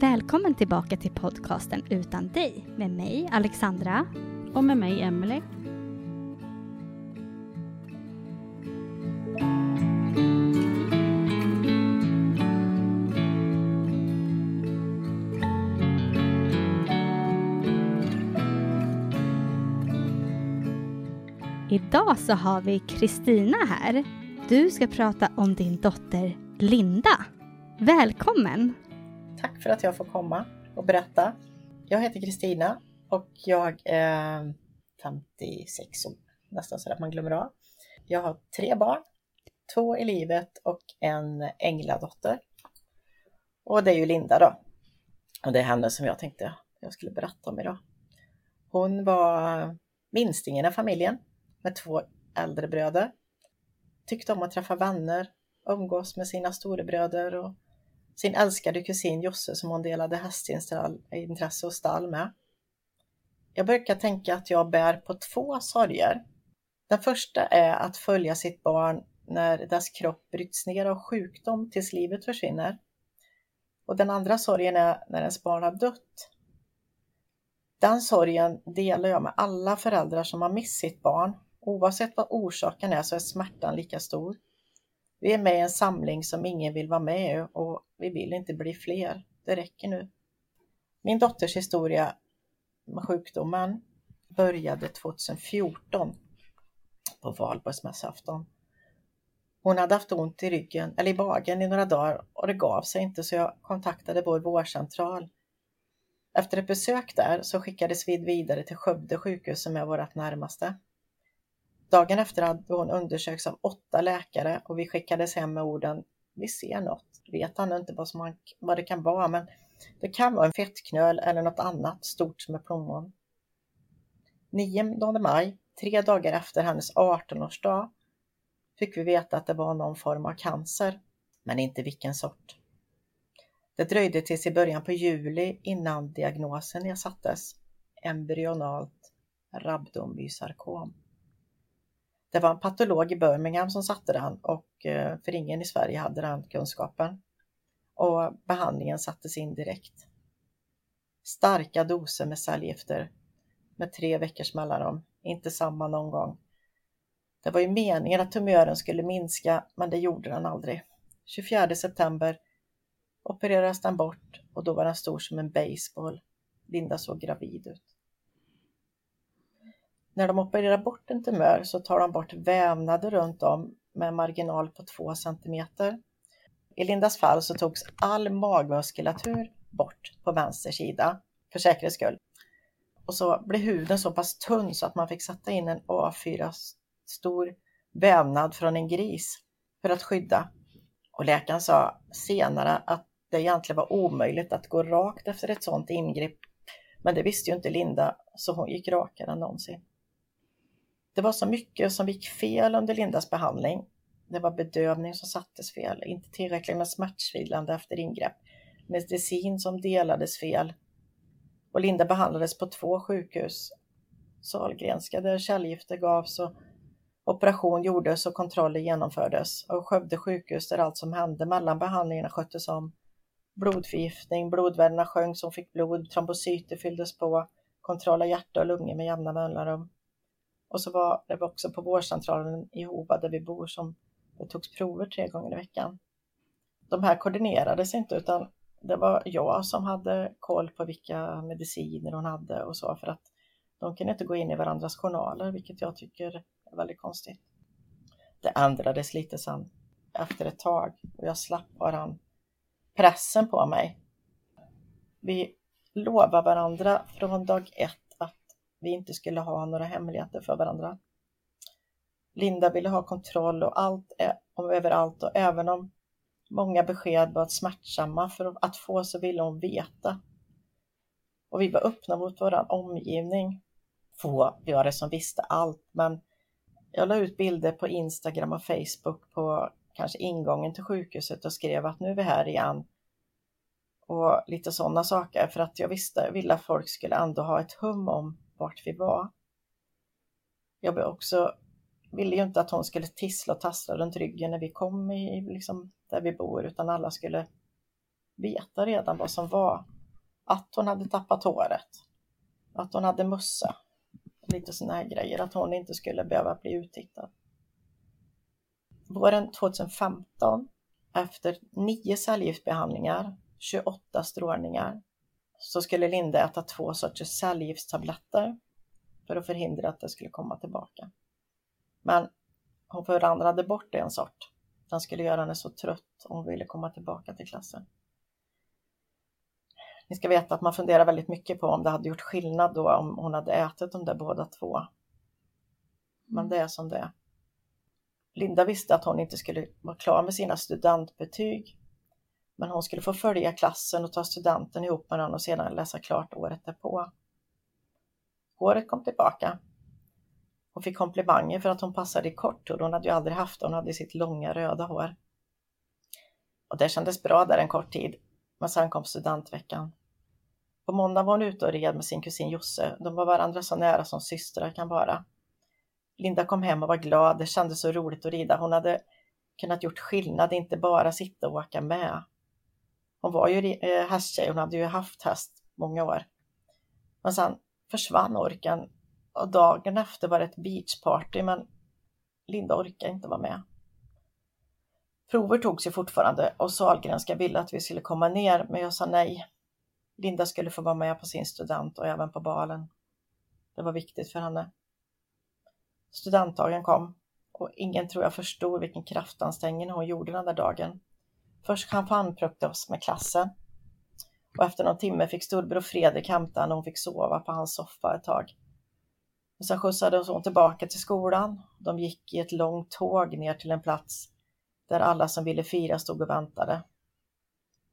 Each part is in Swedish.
Välkommen tillbaka till podcasten Utan dig med mig Alexandra. Och med mig Emelie. Idag så har vi Kristina här. Du ska prata om din dotter Linda. Välkommen! Tack för att jag får komma och berätta. Jag heter Kristina och jag är 56 år, nästan så att man glömmer av. Jag har tre barn, två i livet och en ängladotter. Och det är ju Linda då. Och det är henne som jag tänkte jag skulle berätta om idag. Hon var minstingen i familjen med två äldre bröder. Tyckte om att träffa vänner, umgås med sina storebröder och sin älskade kusin Josse som hon delade hästintresse och stall med. Jag brukar tänka att jag bär på två sorger. Den första är att följa sitt barn när dess kropp bryts ner av sjukdom tills livet försvinner. Och den andra sorgen är när ens barn har dött. Den sorgen delar jag med alla föräldrar som har mist sitt barn. Oavsett vad orsaken är så är smärtan lika stor. Vi är med i en samling som ingen vill vara med i och vi vill inte bli fler. Det räcker nu. Min dotters historia med sjukdomen började 2014 på valborgsmässoafton. Hon hade haft ont i ryggen, eller i magen i några dagar och det gav sig inte så jag kontaktade vår vårdcentral. Efter ett besök där så skickades vi vidare till Skövde sjukhus som är vårt närmaste. Dagen efter hade hon undersökts av åtta läkare och vi skickades hem med orden Vi ser något. Vet han inte vad, som han, vad det kan vara, men det kan vara en fettknöl eller något annat stort som ett plommon. 9 maj, tre dagar efter hennes 18-årsdag, fick vi veta att det var någon form av cancer, men inte vilken sort. Det dröjde tills i början på juli innan diagnosen nedsattes, embryonalt rabdomysarkom. Det var en patolog i Birmingham som satte den och eh, för ingen i Sverige hade den kunskapen. Och behandlingen sattes in direkt. Starka doser med cellgifter med tre veckors mellanrum, inte samma någon gång. Det var ju meningen att tumören skulle minska, men det gjorde den aldrig. 24 september opererades den bort och då var den stor som en baseball. Linda såg gravid ut. När de opererar bort en tumör så tar de bort vävnader runt om med marginal på 2 cm. I Lindas fall så togs all magmuskulatur bort på vänster sida för säkerhets skull. Och så blev huden så pass tunn så att man fick sätta in en A4 stor vävnad från en gris för att skydda. Och läkaren sa senare att det egentligen var omöjligt att gå rakt efter ett sådant ingrepp. Men det visste ju inte Linda, så hon gick rakare än någonsin. Det var så mycket som gick fel under Lindas behandling. Det var bedövning som sattes fel, inte tillräckligt med smärtstillande efter ingrepp, medicin som delades fel. Och Linda behandlades på två sjukhus. Sahlgrenska där källgifter gavs och operation gjordes och kontroller genomfördes. Och Skövde sjukhus där allt som hände mellan behandlingarna sköttes om. Blodförgiftning, blodvärdena sjönk som fick blod, trombocyter fylldes på, kontroll av hjärta och lungor med jämna mellanrum. Och så var det också på vårdcentralen i Hova där vi bor som det togs prover tre gånger i veckan. De här koordinerades inte utan det var jag som hade koll på vilka mediciner hon hade och så för att de kunde inte gå in i varandras journaler, vilket jag tycker är väldigt konstigt. Det ändrades lite sen efter ett tag och jag slapp bara pressen på mig. Vi lovade varandra från dag ett vi inte skulle ha några hemligheter för varandra. Linda ville ha kontroll och allt om överallt och även om många besked var smärtsamma för att få så ville hon veta. Och vi var öppna mot vår omgivning. Få var det som visste allt, men jag la ut bilder på Instagram och Facebook på kanske ingången till sjukhuset och skrev att nu är vi här igen. Och lite sådana saker för att jag visste, ville att folk skulle ändå ha ett hum om vart vi var. Jag också, ville ju inte att hon skulle tissla och tassla runt ryggen när vi kom i, liksom, där vi bor, utan alla skulle veta redan vad som var. Att hon hade tappat håret, att hon hade mussa, lite sådana här grejer, att hon inte skulle behöva bli uttittad. Våren 2015, efter nio cellgiftsbehandlingar, 28 strålningar, så skulle Linda äta två sorters cellgiftstabletter för att förhindra att det skulle komma tillbaka. Men hon förändrade bort en sort. Den skulle göra henne så trött om hon ville komma tillbaka till klassen. Ni ska veta att man funderar väldigt mycket på om det hade gjort skillnad då om hon hade ätit de där båda två. Men det är som det är. Linda visste att hon inte skulle vara klar med sina studentbetyg men hon skulle få följa klassen och ta studenten ihop med den och sedan läsa klart året därpå. Håret kom tillbaka. Hon fick komplimanger för att hon passade i kort hår. Hon hade ju aldrig haft det, hon hade sitt långa röda hår. Och det kändes bra där en kort tid, men sen kom studentveckan. På måndag var hon ute och red med sin kusin Josse. De var varandra så nära som systrar kan vara. Linda kom hem och var glad. Det kändes så roligt att rida. Hon hade kunnat gjort skillnad, inte bara sitta och åka med. Hon var ju eh, hästtjej, hon hade ju haft häst många år. Men sen försvann orken och dagen efter var det ett beachparty men Linda orkade inte vara med. Prover togs ju fortfarande och Sahlgrenska ville att vi skulle komma ner men jag sa nej. Linda skulle få vara med på sin student och även på balen. Det var viktigt för henne. Studentdagen kom och ingen tror jag förstod vilken kraftansträngning hon gjorde den där dagen. Först champagnepluckade oss med klassen och efter någon timme fick storbror Fredrik hämta henne och hon fick sova på hans soffa ett tag. Och sen skjutsades hon tillbaka till skolan. De gick i ett långt tåg ner till en plats där alla som ville fira stod och väntade.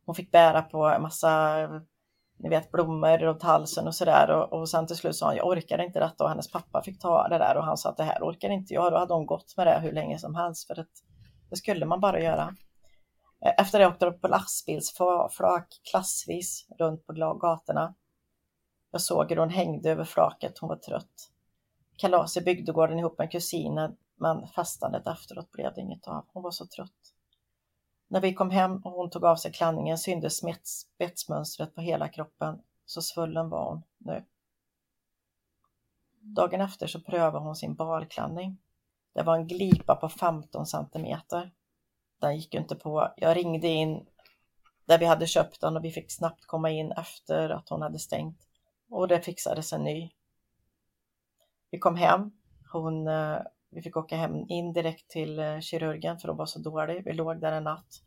Hon fick bära på en massa ni vet, blommor runt halsen och sådär och, och sen till slut sa hon, jag orkar inte detta och hennes pappa fick ta det där och han sa att det här orkar inte jag. Då hade hon gått med det hur länge som helst för att det skulle man bara göra. Eh, efter det åkte de på lastbilsflak klassvis runt på gatorna. Jag såg hur hon hängde över flaket, hon var trött. Kalas i bygdegården ihop med kusinen, men festandet efteråt blev det inget av. Hon var så trött. När vi kom hem och hon tog av sig klänningen syntes spetsmönstret på hela kroppen, så svullen var hon nu. Dagen efter så prövade hon sin balklänning. Det var en glipa på 15 centimeter den gick inte på. Jag ringde in där vi hade köpt den och vi fick snabbt komma in efter att hon hade stängt. Och det fixades en ny. Vi kom hem. Hon, eh, vi fick åka hem in direkt till eh, kirurgen för hon var så dålig. Vi låg där en natt.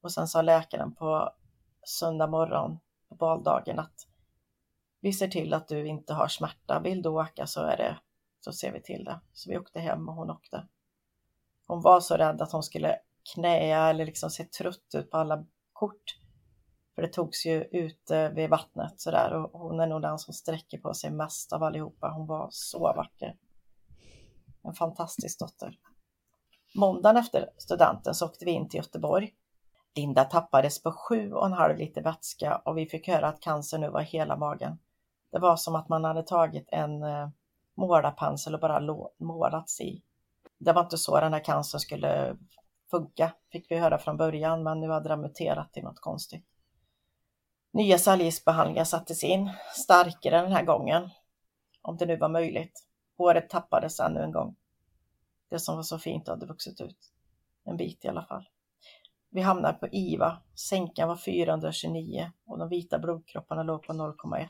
Och sen sa läkaren på söndag morgon på valdagen att vi ser till att du inte har smärta. Vill du åka så är det, så ser vi till det. Så vi åkte hem och hon åkte. Hon var så rädd att hon skulle knäa eller liksom se trött ut på alla kort. För det togs ju ute vid vattnet sådär och hon är nog den som sträcker på sig mest av allihopa. Hon var så vacker. En fantastisk dotter. Måndagen efter studenten så åkte vi in till Göteborg. Linda tappades på sju och en halv liter vätska och vi fick höra att cancer nu var i hela magen. Det var som att man hade tagit en eh, målarpensel och bara målats i. Det var inte så den här cancern skulle funka, fick vi höra från början, men nu hade den muterat till något konstigt. Nya cellgiftsbehandlingar sattes in, starkare den här gången, om det nu var möjligt. Håret tappades ännu en gång. Det som var så fint hade vuxit ut. En bit i alla fall. Vi hamnade på IVA. Sänkan var 429 och de vita blodkropparna låg på 0,1.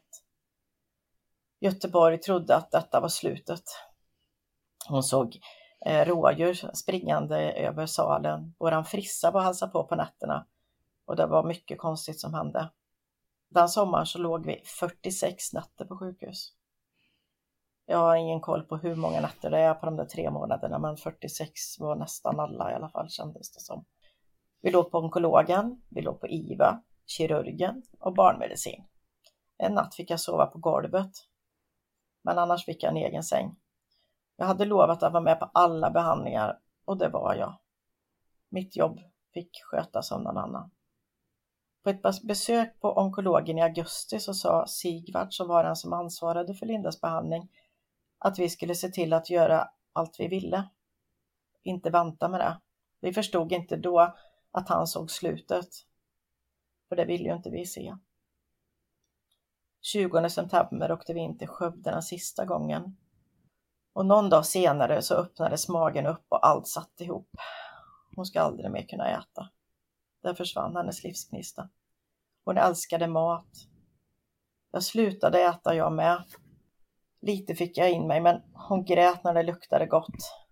Göteborg trodde att detta var slutet. Hon såg Eh, rådjur springande över salen. Våran frissa var hälsa på på nätterna och det var mycket konstigt som hände. Den sommaren så låg vi 46 nätter på sjukhus. Jag har ingen koll på hur många nätter det är på de där tre månaderna, men 46 var nästan alla i alla fall kändes det som. Vi låg på onkologen, vi låg på IVA, kirurgen och barnmedicin. En natt fick jag sova på golvet, men annars fick jag en egen säng. Jag hade lovat att vara med på alla behandlingar och det var jag. Mitt jobb fick skötas av någon annan. På ett besök på onkologen i augusti så sa Sigvard, som var den som ansvarade för Lindas behandling, att vi skulle se till att göra allt vi ville. Inte vänta med det. Vi förstod inte då att han såg slutet. För det ville ju inte vi se. 20 september åkte vi in till Skövde den sista gången. Och någon dag senare så öppnades magen upp och allt satt ihop. Hon ska aldrig mer kunna äta. Där försvann hennes livsgnista. Hon älskade mat. Jag slutade äta jag med. Lite fick jag in mig, men hon grät när det luktade gott.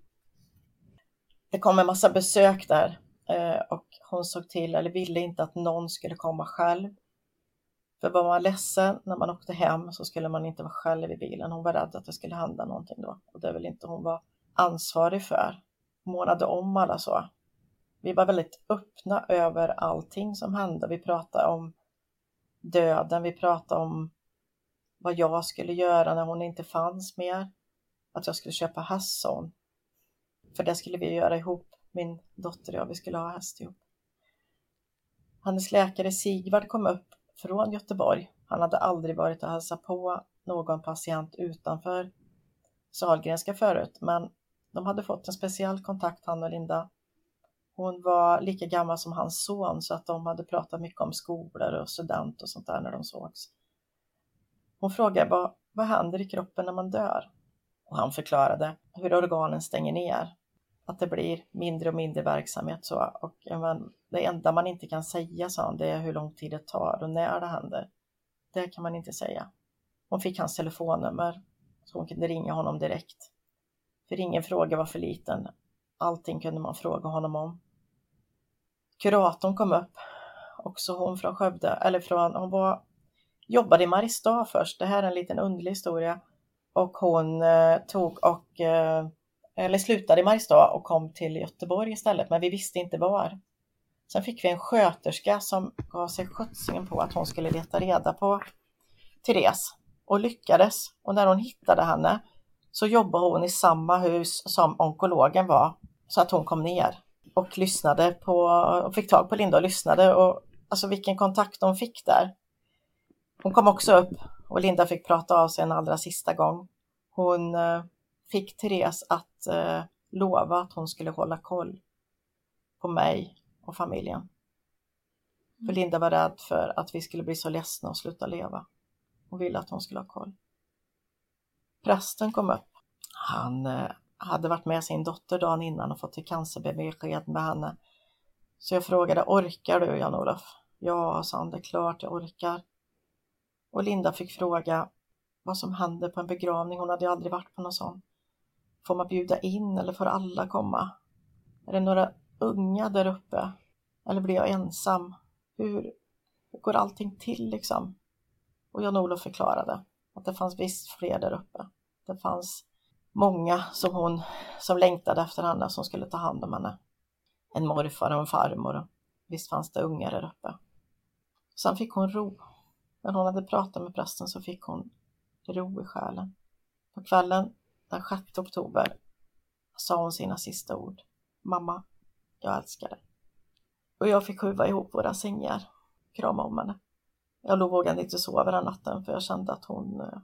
Det kom en massa besök där eh, och hon såg till, eller ville inte att någon skulle komma själv. För var man ledsen när man åkte hem så skulle man inte vara själv i bilen. Hon var rädd att det skulle hända någonting då och det vill inte hon vara ansvarig för. Månade om alla så. Vi var väldigt öppna över allting som hände. Vi pratade om döden, vi pratade om vad jag skulle göra när hon inte fanns mer. Att jag skulle köpa hästson. För det skulle vi göra ihop, min dotter och jag, vi skulle ha häst ihop. Hennes läkare Sigvard kom upp från Göteborg. Han hade aldrig varit och hälsat på någon patient utanför Sahlgrenska förut, men de hade fått en speciell kontakt, han och Linda. Hon var lika gammal som hans son så att de hade pratat mycket om skolor och student och sånt där när de sågs. Hon frågade vad, vad händer i kroppen när man dör? Och han förklarade hur organen stänger ner. Att det blir mindre och mindre verksamhet så. Och det enda man inte kan säga, sa han, det är hur lång tid det tar och när det händer. Det kan man inte säga. Hon fick hans telefonnummer så hon kunde ringa honom direkt. För ingen fråga var för liten. Allting kunde man fråga honom om. Kuratorn kom upp, också hon från Skövde, eller från, hon var, jobbade i Mariestad först, det här är en liten underlig historia. Och hon eh, tog och, eh, eller slutade i Mariestad och kom till Göteborg istället, men vi visste inte var. Sen fick vi en sköterska som gav sig sjuttsingen på att hon skulle leta reda på Therese och lyckades. Och när hon hittade henne så jobbade hon i samma hus som onkologen var så att hon kom ner och lyssnade på och fick tag på Linda och lyssnade och alltså vilken kontakt de fick där. Hon kom också upp och Linda fick prata av sig en allra sista gång. Hon eh, fick Therese att eh, lova att hon skulle hålla koll på mig och familjen. För mm. Linda var rädd för att vi skulle bli så ledsna och sluta leva. Hon ville att hon skulle ha koll. Prästen kom upp. Han eh, hade varit med sin dotter dagen innan och fått ett cancerbesked med henne. Så jag frågade, orkar du Jan-Olof? Ja, sa han, det är klart jag orkar. Och Linda fick fråga vad som hände på en begravning. Hon hade aldrig varit på någon sån. Får man bjuda in eller får alla komma? Är det några unga där uppe? Eller blir jag ensam? Hur, hur går allting till liksom? Och Jan-Olof förklarade att det fanns visst fler där uppe. Det fanns många som hon som längtade efter henne som skulle ta hand om henne. En morfar och en farmor. Visst fanns det ungar där uppe. Sen fick hon ro. När hon hade pratat med prästen så fick hon ro i själen. På kvällen den 6 oktober sa hon sina sista ord. mamma, jag älskar dig. Och jag fick skjuva ihop våra sängar, krama om henne. Jag låg vågade inte sova den natten för jag kände att hon, eh,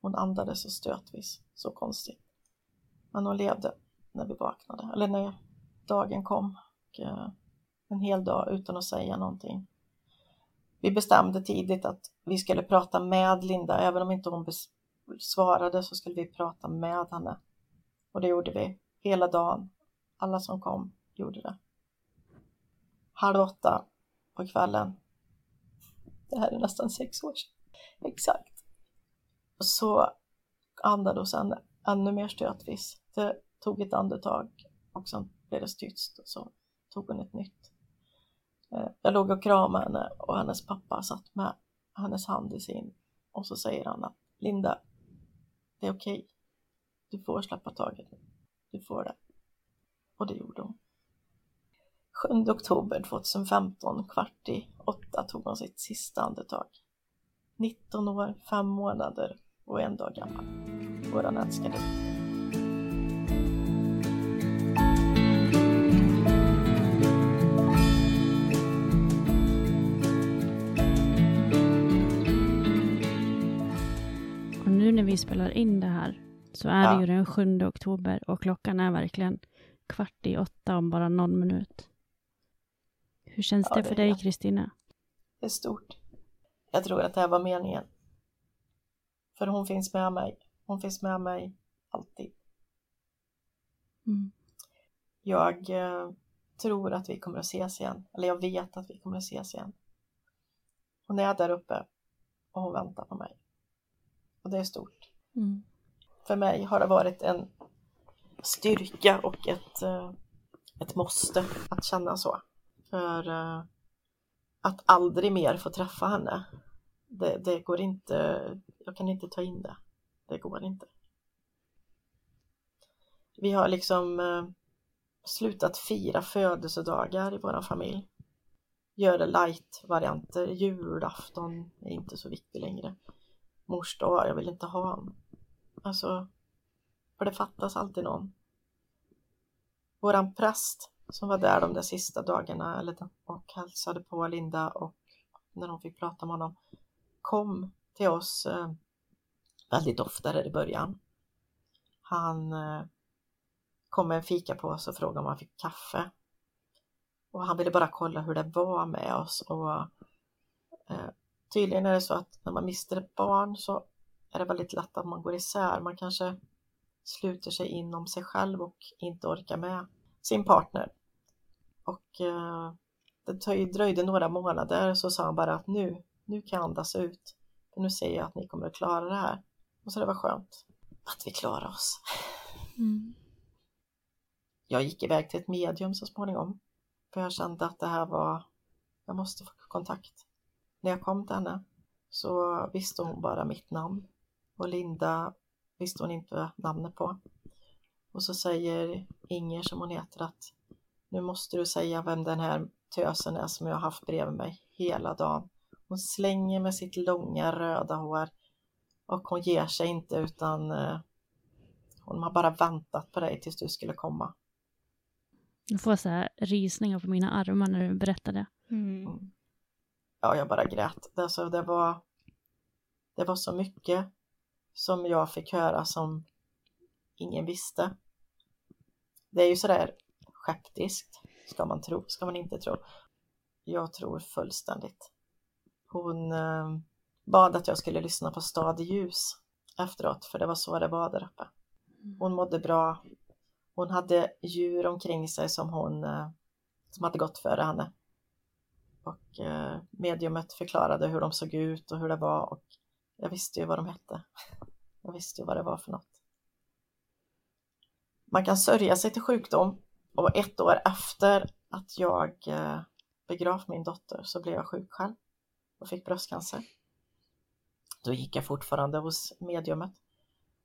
hon andades så stötvis, så konstigt. Men hon levde när vi vaknade, eller när dagen kom. Och, eh, en hel dag utan att säga någonting. Vi bestämde tidigt att vi skulle prata med Linda, även om inte hon svarade så skulle vi prata med henne. Och det gjorde vi hela dagen. Alla som kom gjorde det. Halv åtta på kvällen. Det här är nästan sex år sedan. Exakt. Så andades hon ännu mer stötvis. Det tog ett andetag och sen blev det tyst och så tog hon ett nytt. Eh, jag låg och kramade henne och hennes pappa satt med hennes hand i sin och så säger han att Linda, det är okej. Okay. Du får släppa taget nu. Du får det. Och det gjorde hon. 7 oktober 2015, kvart i åtta, tog hon sitt sista andetag. 19 år, 5 månader och en dag gammal. Våran älskade spelar in det här så är ja. det ju den 7 oktober och klockan är verkligen kvart i åtta om bara någon minut. Hur känns ja, det för det dig, Kristina? Det är stort. Jag tror att det här var meningen. För hon finns med mig. Hon finns med mig alltid. Mm. Jag eh, tror att vi kommer att ses igen. Eller jag vet att vi kommer att ses igen. Hon är där uppe och hon väntar på mig. Och det är stort. Mm. För mig har det varit en styrka och ett, eh, ett måste att känna så. För eh, att aldrig mer få träffa henne, det, det går inte, jag kan inte ta in det. Det går inte. Vi har liksom eh, slutat fira födelsedagar i vår familj. Gör det light-varianter. Julafton är inte så viktig längre mors dag, jag vill inte ha honom. Alltså, för det fattas alltid någon. Våran präst som var där de där sista dagarna eller, och hälsade på Linda och när de fick prata med honom kom till oss eh, väldigt ofta i början. Han eh, kom med en fikapåse och frågade om han fick kaffe. Och han ville bara kolla hur det var med oss och eh, tydligen är det så att när man mister ett barn så är det väldigt lätt att man går isär. Man kanske sluter sig inom sig själv och inte orkar med sin partner. Och eh, det dröjde några månader så sa han bara att nu, nu kan jag andas ut. För nu ser jag att ni kommer att klara det här. Och så det var skönt att vi klarar oss. Mm. Jag gick iväg till ett medium så småningom. För jag kände att det här var, jag måste få kontakt. När jag kom till henne så visste hon bara mitt namn och Linda visste hon inte namnet på. Och så säger Inger som hon heter att nu måste du säga vem den här tösen är som jag har haft bredvid mig hela dagen. Hon slänger med sitt långa röda hår och hon ger sig inte utan eh, hon har bara väntat på dig tills du skulle komma. Jag får så här rysningar på mina armar när du berättar det. Mm. Mm ja, jag bara grät. Alltså, det, var, det var så mycket som jag fick höra som ingen visste. Det är ju sådär skeptiskt, ska man tro, ska man inte tro. Jag tror fullständigt. Hon eh, bad att jag skulle lyssna på Stad i ljus efteråt, för det var så det var där uppe. Hon mådde bra. Hon hade djur omkring sig som hon eh, som hade gått före henne och eh, mediumet förklarade hur de såg ut och hur det var och jag visste ju vad de hette. Jag visste ju vad det var för något. Man kan sörja sig till sjukdom och ett år efter att jag eh, begrav begravt min dotter så blev jag sjuk själv och fick bröstcancer. Då gick jag fortfarande hos mediumet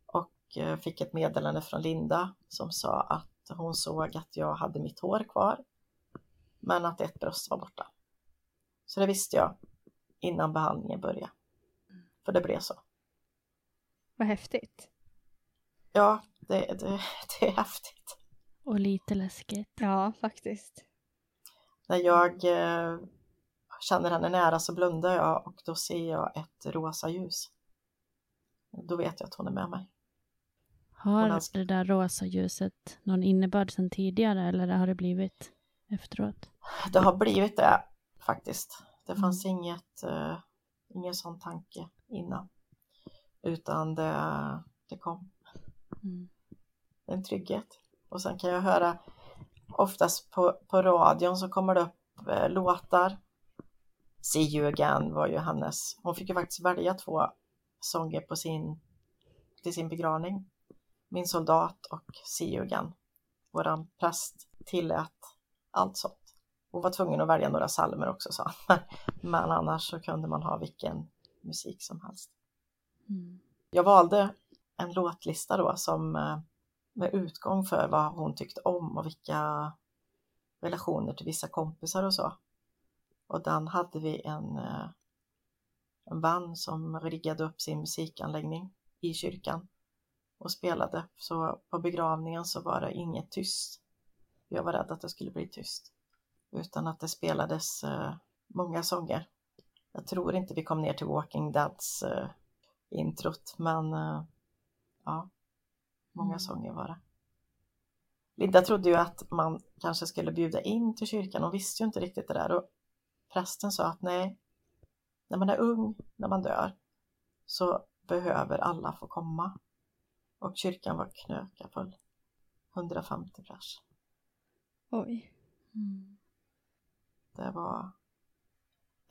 och eh, fick ett meddelande från Linda som sa att hon såg att jag hade mitt hår kvar men att ett bröst var borta. Så det visste jag innan behandlingen började. För det blev så. Vad häftigt. Ja, det, det, det är häftigt. Och lite läskigt. Ja, faktiskt. När jag eh, känner henne nära så blundar jag och då ser jag ett rosa ljus. Då vet jag att hon är med mig. Har det där rosa ljuset någon innebörd sedan tidigare eller har det blivit efteråt? Det har blivit det faktiskt. Det fanns inget, eh, ingen sån tanke innan. Utan det, det kom. Mm. en trygghet. Och sen kan jag höra oftast på, på radion så kommer det upp eh, låtar. See you again var ju hennes. Hon fick ju faktiskt välja två sånger på sin, till sin begravning. Min soldat och See you again. Våran präst tillät allt sånt. Hon var tvungen att välja några psalmer också sa han. Men annars så kunde man ha vilken musik som helst. Mm. Jag valde en låtlista då som eh, med utgång för vad hon tyckte om och vilka relationer till vissa kompisar och så. Och den hade vi en, eh, en band som riggade upp sin musikanläggning i kyrkan och spelade. Så på begravningen så var det inget tyst. Jag var rädd att det skulle bli tyst. Utan att det spelades eh, många sånger. Jag tror inte vi kom ner till Walking Deads eh, introt, men eh, ja, många sånger var det. Linda trodde ju att man kanske skulle bjuda in till kyrkan. Hon visste ju inte riktigt det där och prästen sa att nej, när man är ung, när man dör, så behöver alla få komma. Och kyrkan var knökafull. 150 pers. Oj. Mm. Det var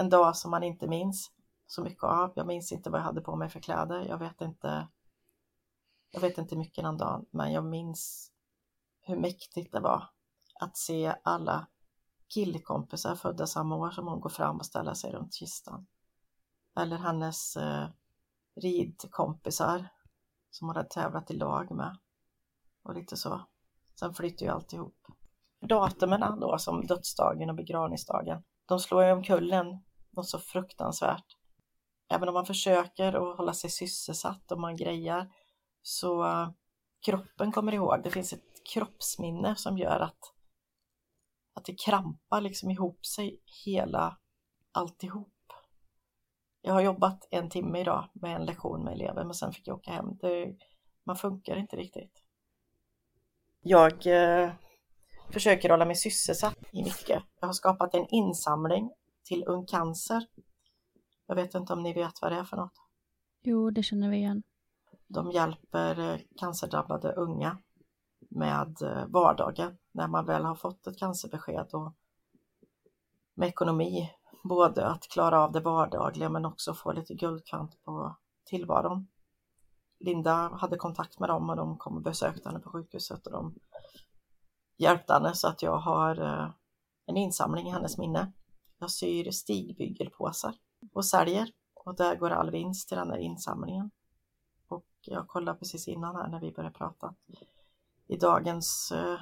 en dag som man inte minns så mycket av. Jag minns inte vad jag hade på mig för kläder. Jag vet inte. Jag vet inte mycket den dagen, men jag minns hur mäktigt det var att se alla killkompisar födda samma år som hon går fram och ställer sig runt kistan. Eller hennes eh, ridkompisar som hon hade tävlat i lag med. Och lite så. Sen flyttar ju alltihop. Datumen då som dödsdagen och begravningsdagen, de slår ju omkull en något så fruktansvärt. Även om man försöker att hålla sig sysselsatt och man grejar så eh, kroppen kommer ihåg. Det finns ett kroppsminne som gör att, att det krampar liksom ihop sig hela alltihop. Jag har jobbat en timme idag med en lektion med elever men sen fick jag åka hem. Det, man funkar inte riktigt. Jag eh, försöker hålla mig sysselsatt i mycket. Jag har skapat en insamling till Ung Cancer. Jag vet inte om ni vet vad det är för något. Jo, det känner vi igen. De hjälper eh, cancerdrabbade unga med eh, vardagen när man väl har fått ett cancerbesked och med ekonomi. Både att klara av det vardagliga men också få lite guldkant på tillvaron. Linda hade kontakt med dem och de kom och besökte henne på sjukhuset och de hjälpte henne så att jag har eh, en insamling i hennes minne. Jag syr stigbygelpåsar och säljer och där går all vinst till den där insamlingen. Och jag kollade precis innan här när vi började prata. I dagens eh,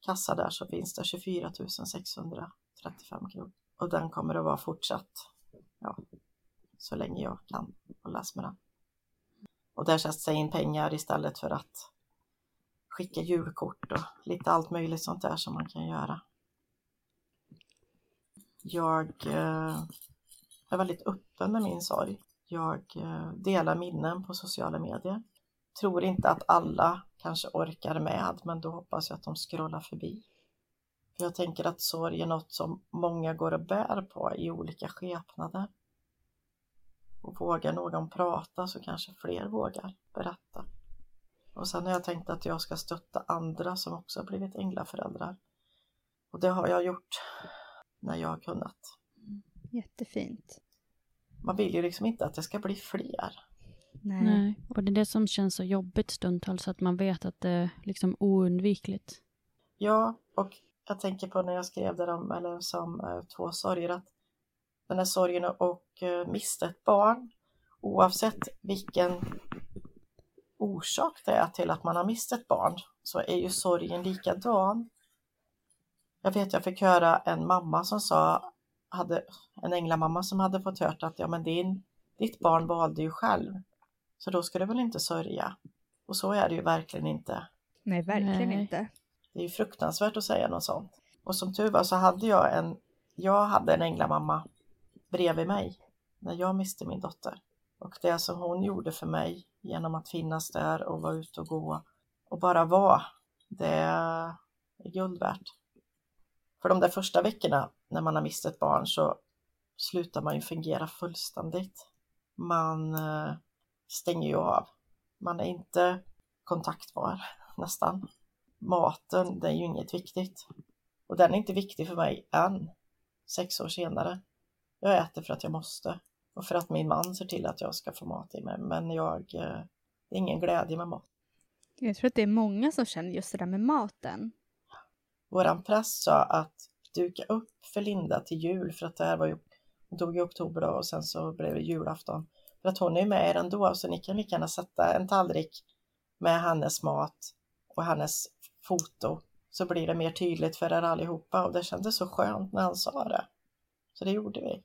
kassa där så finns det 24 635 kronor. Och den kommer att vara fortsatt ja, så länge jag kan hållas med den. Och där sätts det in pengar istället för att skicka julkort och lite allt möjligt sånt där som man kan göra. Jag eh, är väldigt öppen med min sorg. Jag eh, delar minnen på sociala medier. Tror inte att alla kanske orkar med, men då hoppas jag att de scrollar förbi. För jag tänker att sorg är något som många går och bär på i olika skepnader. Och vågar någon prata så kanske fler vågar berätta. Och sen har jag tänkt att jag ska stötta andra som också har blivit änglaföräldrar. Och det har jag gjort när jag har kunnat. Jättefint. Man vill ju liksom inte att det ska bli fler. Nej. Nej, och det är det som känns så jobbigt stundtals, att man vet att det är liksom oundvikligt. Ja, och jag tänker på när jag skrev det om, eller som eh, två sorger, att den här sorgen och eh, mista ett barn, oavsett vilken orsak det är till att man har mist ett barn, så är ju sorgen likadan. Jag vet, jag fick höra en mamma som sa, hade, en änglamamma som hade fått hört att ja men din, ditt barn valde ju själv, så då ska du väl inte sörja. Och så är det ju verkligen inte. Nej, verkligen Nej. inte. Det är ju fruktansvärt att säga något sånt. Och som tur var så hade jag en, jag hade en änglamamma bredvid mig när jag miste min dotter. Och det som hon gjorde för mig genom att finnas där och vara ute och gå och bara vara, det är guld värt. För de där första veckorna när man har mist ett barn så slutar man ju fungera fullständigt. Man eh, stänger ju av. Man är inte kontaktbar nästan. Maten, det är ju inget viktigt. Och den är inte viktig för mig än, sex år senare. Jag äter för att jag måste och för att min man ser till att jag ska få mat i mig. Men jag, eh, det är ingen glädje med mat. Jag tror att det är många som känner just det där med maten. Våran präst sa att duka upp för Linda till jul för att det här var ju, hon dog i oktober då och sen så blev det julafton. För att hon är med er ändå så ni kan lika gärna sätta en tallrik med hennes mat och hennes foto så blir det mer tydligt för er allihopa och det kändes så skönt när han sa det. Så det gjorde vi.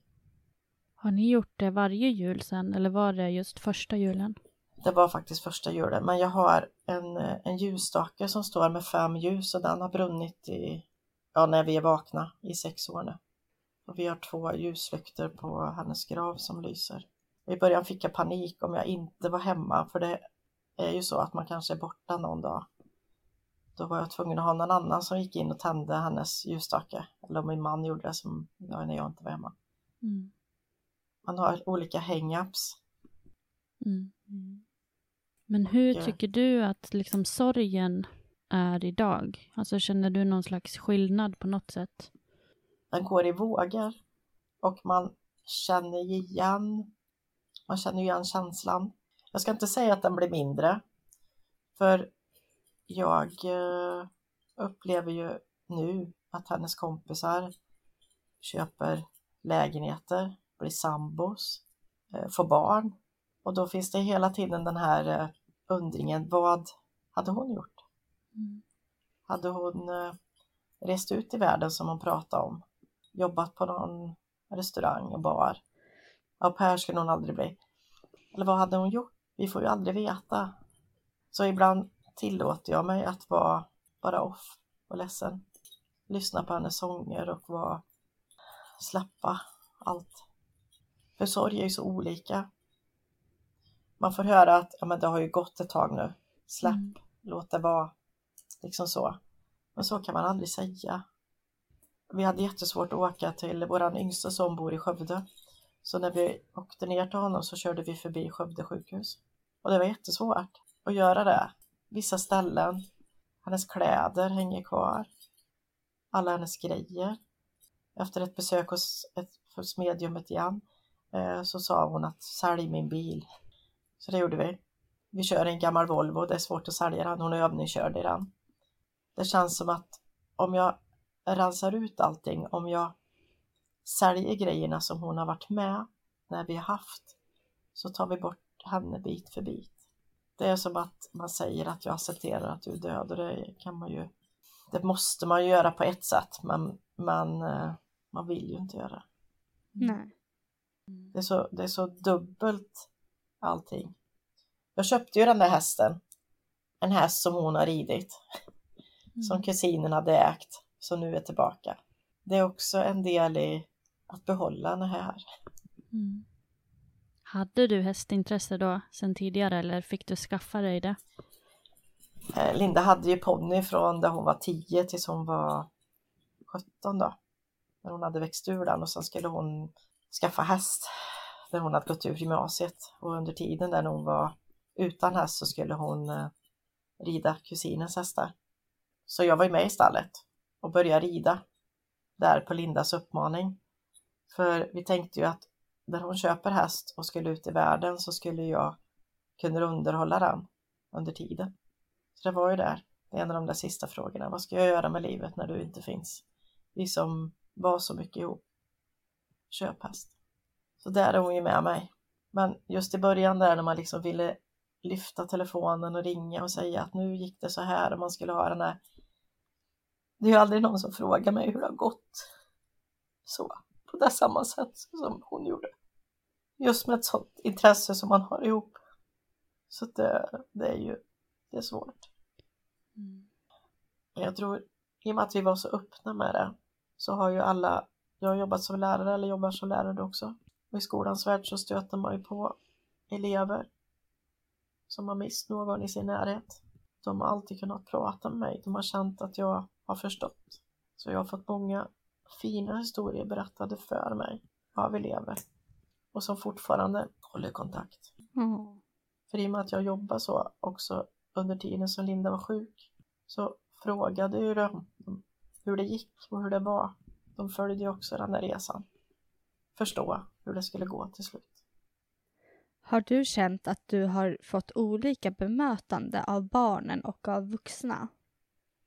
Har ni gjort det varje jul sen eller var det just första julen? Det var faktiskt första julen, men jag har en, en ljusstake som står med fem ljus och den har brunnit i, ja, när vi är vakna i sex år nu. Och vi har två ljuslyktor på hennes grav som lyser. I början fick jag panik om jag inte var hemma, för det är ju så att man kanske är borta någon dag. Då var jag tvungen att ha någon annan som gick in och tände hennes ljusstake. Eller min man gjorde det som, när jag inte var hemma. Mm. Man har olika hang-ups. Mm. Men hur Och, eh, tycker du att liksom sorgen är idag? Alltså känner du någon slags skillnad på något sätt? Den går i vågor. Och man känner igen, man känner igen känslan. Jag ska inte säga att den blir mindre. För jag eh, upplever ju nu att hennes kompisar köper lägenheter, blir sambos, eh, får barn. Och då finns det hela tiden den här undringen, vad hade hon gjort? Mm. Hade hon eh, rest ut i världen som hon pratade om? Jobbat på någon restaurang och bar? Au pair skulle hon aldrig bli. Eller vad hade hon gjort? Vi får ju aldrig veta. Så ibland tillåter jag mig att vara bara off och ledsen. Lyssna på hennes sånger och vara, släppa allt. För sorg är ju så olika. Man får höra att ja, men det har ju gått ett tag nu. Släpp, Mm. låt det vara. Liksom så. Men så kan man aldrig säga. Vi hade jättesvårt att åka till våran yngsta som bor i Skövde. Så när vi åkte ner till honom så körde vi förbi Skövde sjukhus. Och det var jättesvårt att göra det. Vissa ställen, hennes kläder hänger kvar. Alla hennes grejer. Efter ett besök hos, ett, hos mediumet igen eh, så sa hon att sälj min bil. Så det gjorde vi. Vi kör en gammal Volvo, det är svårt att sälja den, hon är övningskörd i den. Det känns som att om jag rensar ut allting, om jag säljer grejerna som hon har varit med när vi har haft, så tar vi bort henne bit för bit. Det är som att man säger att jag accepterar att du är död och det kan man ju, det måste man ju göra på ett sätt, men man, eh, man vill ju inte göra. Nej. Det är så, det är så dubbelt allting. Jag köpte ju den där hästen. En häst som hon har ridit. Som kusinen hade ägt. Som nu är tillbaka. Det är också en del i att behålla henne här. Mm. Hade du hästintresse då sen tidigare eller fick du skaffa dig det? Eh, Linda hade ju ponny från där hon var 10 tills hon var 17 då. När hon hade växt ur den och sen skulle hon skaffa häst. När hon hade gått ur gymnasiet. Och under tiden där hon var utan häst så skulle hon eh, rida kusinens hästar. Så jag var ju med i stallet och började rida där på Lindas uppmaning. För vi tänkte ju att när hon köper häst och skulle ut i världen så skulle jag kunna underhålla den under tiden. Så det var ju där, det är en av de där sista frågorna. Vad ska jag göra med livet när du inte finns? Vi som var så mycket ihop. Köp häst. Så där är hon ju med mig. Men just i början där när man liksom ville lyfta telefonen och ringa och säga att nu gick det så här och man skulle ha den här. Det är ju aldrig någon som frågar mig hur det har gått. Så, på det samma sätt som hon gjorde. Just med ett sånt intresse som man har ihop. Så det, det är ju, det är svårt. Jag tror, i och med att vi var så öppna med det, så har ju alla, jag har jobbat som lärare eller jobbar som lärare också, och i skolans värld så stöter man ju på elever som har mist någon i sin närhet. De har alltid kunnat prata med mig, de har känt att jag har förstått. Så jag har fått många fina historier berättade för mig av elever och som fortfarande håller kontakt. Mm. För i och med att jag jobbar så också under tiden som Linda var sjuk så frågade ju de hur det gick och hur det var. De följde ju också den här resan. Förstå hur det skulle gå till slut. Har du känt att du har fått olika bemötande av barnen och av vuxna?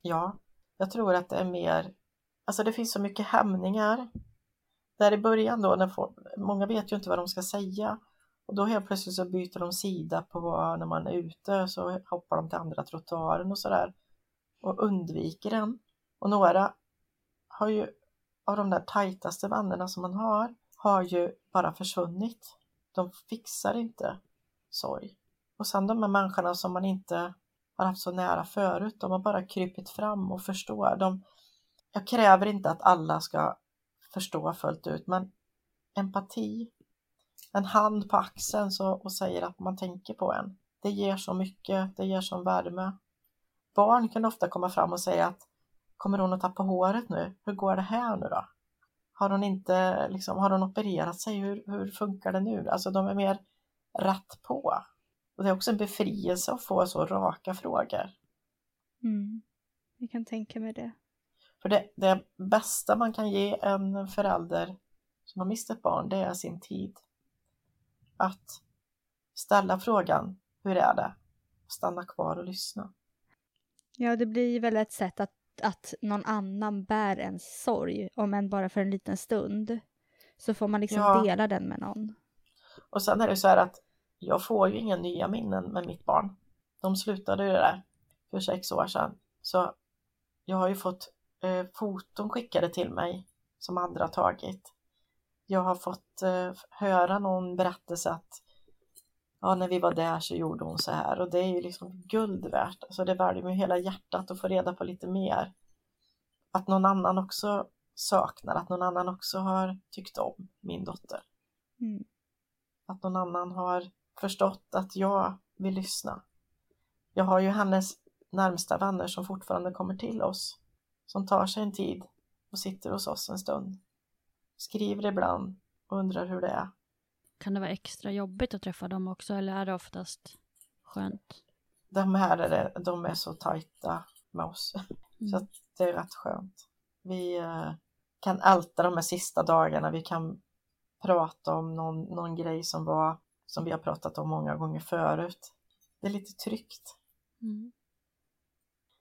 Ja, jag tror att det är mer, alltså det finns så mycket hämningar. Där i början då, när folk, många vet ju inte vad de ska säga och då helt plötsligt så byter de sida på vad, när man är ute så hoppar de till andra trottoaren och sådär och undviker den. Och några har ju, av de där tajtaste vännerna som man har, har ju bara försvunnit. De fixar inte sorg. Och sen de här människorna som man inte har haft så nära förut, de har bara krypit fram och förstår. De, jag kräver inte att alla ska förstå fullt ut, men empati, en hand på axeln så, och säger att man tänker på en. Det ger så mycket, det ger sån värme. Barn kan ofta komma fram och säga att kommer hon att tappa håret nu? Hur går det här nu då? Har hon inte, liksom, har hon opererat sig? Hur, hur funkar det nu? Alltså de är mer rätt på. Och det är också en befrielse att få så raka frågor. Mm. Jag kan tänka mig det. För det, det bästa man kan ge en förälder som har mist ett barn, det är sin tid. Att ställa frågan, hur är det? Stanna kvar och lyssna. Ja, det blir väl ett sätt att, att någon annan bär ens sorg, om än bara för en liten stund. Så får man liksom Ja. dela den med någon. Och sen är det så här att jag får ju inga nya minnen med mitt barn. De slutade ju där för sex år sedan. Så jag har ju fått eh, foton skickade till mig som andra har tagit. Jag har fått eh, höra någon berättelse att ja, när vi var där så gjorde hon så här och det är ju liksom guld värt. Alltså det värde mig hela hjärtat att få reda på lite mer. Att någon annan också saknar, att någon annan också har tyckt om min dotter. Mm. Att någon annan har förstått att jag vill lyssna. Jag har ju hennes närmsta vänner som fortfarande kommer till oss. Som tar sig en tid och sitter hos oss en stund. Skriver ibland och undrar hur det är. Kan det vara extra jobbigt att träffa dem också eller är det oftast skönt? De här är, det, de är så tajta med oss. Så Mm. att det är rätt skönt. Vi eh, kan älta de här sista dagarna. Vi kan prata om någon, någon grej som var som vi har pratat om många gånger förut. Det är lite tryggt. Mm.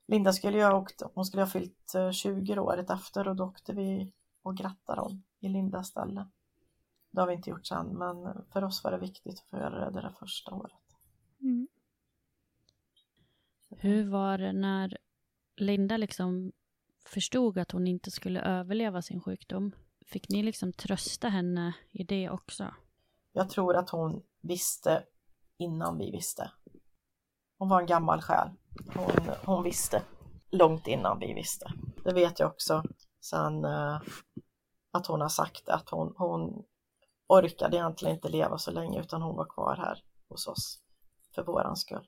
Linda skulle ha åkt, hon skulle ha fyllt eh, 20 året efter och då åkte vi och grattade dem i Lindas ställe. Det har vi inte gjort sen, men för oss var det viktigt att få göra det det där första året. Mm. Hur var det när Linda liksom förstod att hon inte skulle överleva sin sjukdom? Fick ni liksom trösta henne i det också? Jag tror att hon visste innan vi visste. Hon var en gammal själ. Hon, hon visste långt innan vi visste. Det vet jag också sen eh, att hon har sagt att hon, hon orkade egentligen inte leva så länge utan hon var kvar här hos oss för våran skull.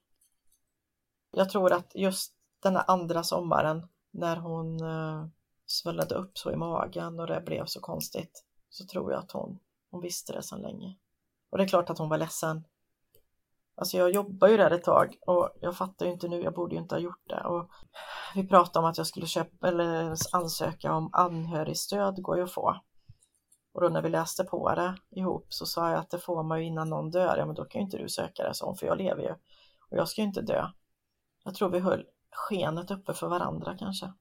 Jag tror att just den här andra sommaren när hon eh, svullnade upp så i magen och det blev så konstigt så tror jag att hon, hon visste det sedan länge. Och det är klart att hon var ledsen. Alltså jag jobbar ju där ett tag och jag fattar ju inte nu, jag borde ju inte ha gjort det. Och vi pratade om att jag skulle köpa eller ansöka om anhörigstöd, går ju att få. Och då när vi läste på det ihop så sa jag att det får man ju innan någon dör. Ja men då kan ju inte du söka det, hon, för jag lever ju. Och jag ska ju inte dö. Jag tror vi höll skenet uppe för varandra kanske.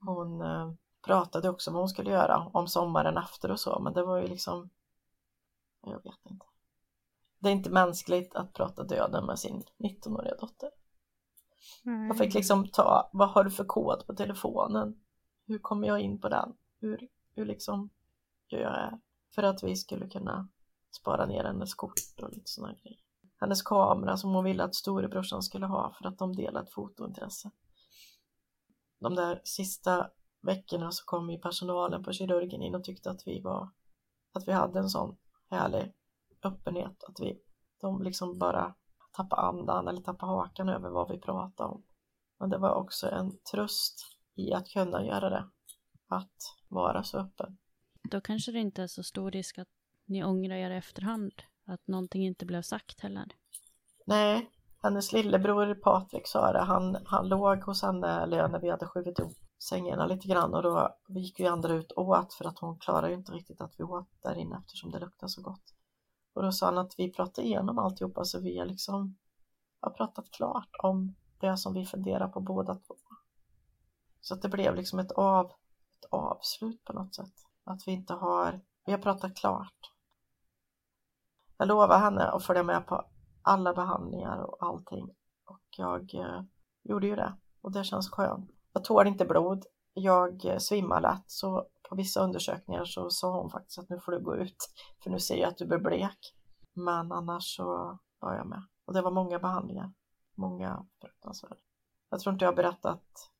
Hon eh, pratade också om vad hon skulle göra om sommaren efter och så, men det var ju liksom jag vet inte. Det är inte mänskligt att prata döden med sin 19-åriga dotter. Nej. Jag fick liksom ta, vad har du för kod på telefonen? Hur kommer jag in på den? Hur, hur liksom gör jag här? För att vi skulle kunna spara ner hennes kort och lite sådana grejer. Hennes kamera som hon ville att storebrorsan skulle ha för att de delade ett fotointresse. de där sista veckorna så kom ju personalen på kirurgen in och tyckte att vi var, att vi hade en sån härlig öppenhet, att vi, de liksom bara tappade andan eller tappade hakan över vad vi pratade om. Men det var också en tröst i att kunna göra det, att vara så öppen. Då kanske det inte är så stor risk att ni ångrar er i efterhand, att någonting inte blev sagt heller. Nej, hennes lillebror Patrik sa det, han, han låg hos henne eller när vi hade skjutit ihop sängarna lite grann och då gick vi andra ut och åt för att hon klarade ju inte riktigt att vi åt där inne eftersom det luktade så gott. Och då sa han att vi pratade igenom alltihopa så vi har liksom har pratat klart om det som vi funderar på båda två. Så att det blev liksom ett, av, ett avslut på något sätt. Att vi inte har, vi har pratat klart. Jag lovar henne att följa med på alla behandlingar och allting. Och jag eh, gjorde ju det och det känns skönt. Jag tål inte blod. Jag eh, svimmar lätt så på vissa undersökningar så sa hon faktiskt att nu får du gå ut för nu ser jag att du blir blek. Men annars så var jag med. Och det var många behandlingar. Många fruktansvärda. Jag tror inte jag har berättat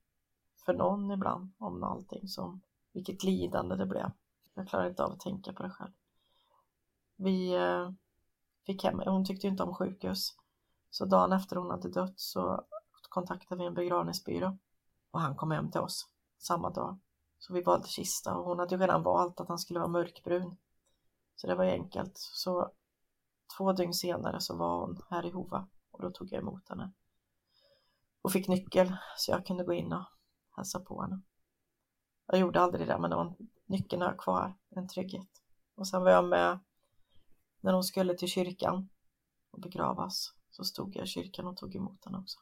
för någon ibland om allting som vilket lidande det blev. Jag klarar inte av att tänka på det själv. Vi eh, fick hem, hon tyckte inte om sjukhus. Så dagen efter hon hade dött så kontaktade vi en begravningsbyrå och han kom hem till oss samma dag. Så vi valde kista och hon hade ju redan valt att han skulle vara mörkbrun. Så det var ju enkelt. Så två dygn senare så var hon här i Hova och då tog jag emot henne. Och fick nyckel så jag kunde gå in och hälsa på henne. Jag gjorde aldrig det men det var nyckeln har jag kvar, en trygghet. Och sen var jag med när hon skulle till kyrkan och begravas så stod jag i kyrkan och tog emot henne också.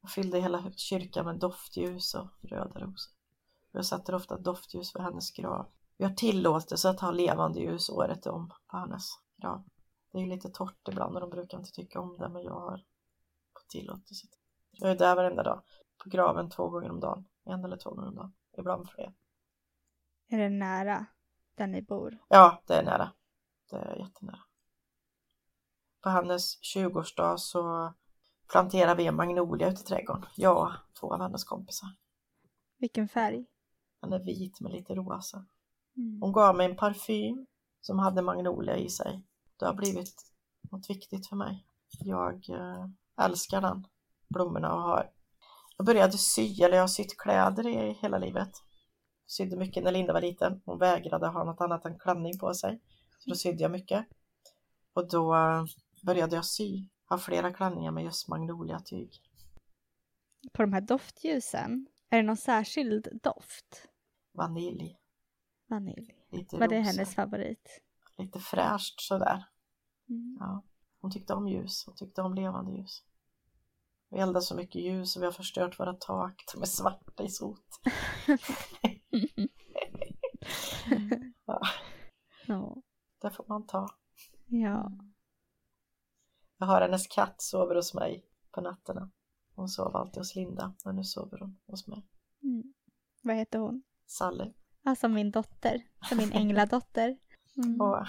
Jag fyllde hela kyrkan med doftljus och röda rosor. Jag sätter ofta doftljus vid hennes grav. Vi har tillåtelse att ha levande ljus året om på hennes grav. Det är lite torrt ibland och de brukar inte tycka om det men jag har fått tillåtelse. Jag är där varenda dag. På graven två gånger om dagen. En eller två gånger om dagen. Ibland fler. Är det nära där ni bor? Ja, det är nära. Det är jättenära. På hennes 20-årsdag så planterar vi en magnolia ute i trädgården. Jag och två av hennes kompisar. Vilken färg? Den är vit med lite rosa. Mm. Hon gav mig en parfym som hade magnolia i sig. Det har blivit något viktigt för mig. Jag äh, älskar den blommorna och har jag började sy, eller jag har sytt kläder i hela livet. Sydde mycket när Linda var liten. Hon vägrade ha något annat än klänning på sig. Så då sydde jag mycket. Och då eh, började jag sy. Ha flera klänningar med just magnoliatyg. På de här doftljusen, är det någon särskild doft? Vanilj. Vanilj. Lite Var det hennes favorit? Lite fräscht sådär. Mm. Ja. Hon tyckte om ljus. Hon tyckte om levande ljus. Vi eldar så mycket ljus och vi har förstört våra tak. De är svarta i sot. ja, Ja. det får man ta. ja. Jag har hennes katt sover hos mig på nätterna. Hon sov alltid hos Linda, men nu sover hon hos mig. Mm. Vad heter hon? Sally. Alltså min dotter, som min ängladotter. Mm. Och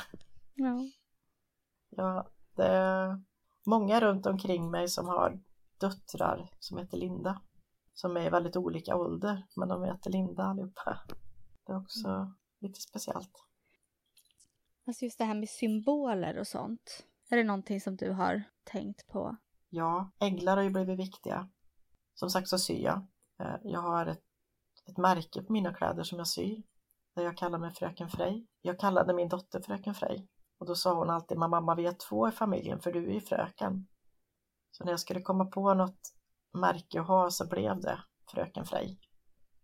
Ja. ja, det är många runt omkring mig som har döttrar som heter Linda. Som är i väldigt olika ålder, men de heter Linda allihopa. Det är också lite speciellt. Alltså just det här med symboler och sånt. Är det någonting som du har tänkt på? Ja, änglar har ju blivit viktiga. Som sagt så syr jag. Eh, Jag har ett, ett märke på mina kläder som jag syr. Där jag kallar mig Fröken Frej. Jag kallade min dotter Fröken Frej. Och då sa hon alltid, "Men mamma vi är två i familjen för du är ju fröken. Så när jag skulle komma på något märke att ha så blev det Fröken Frej.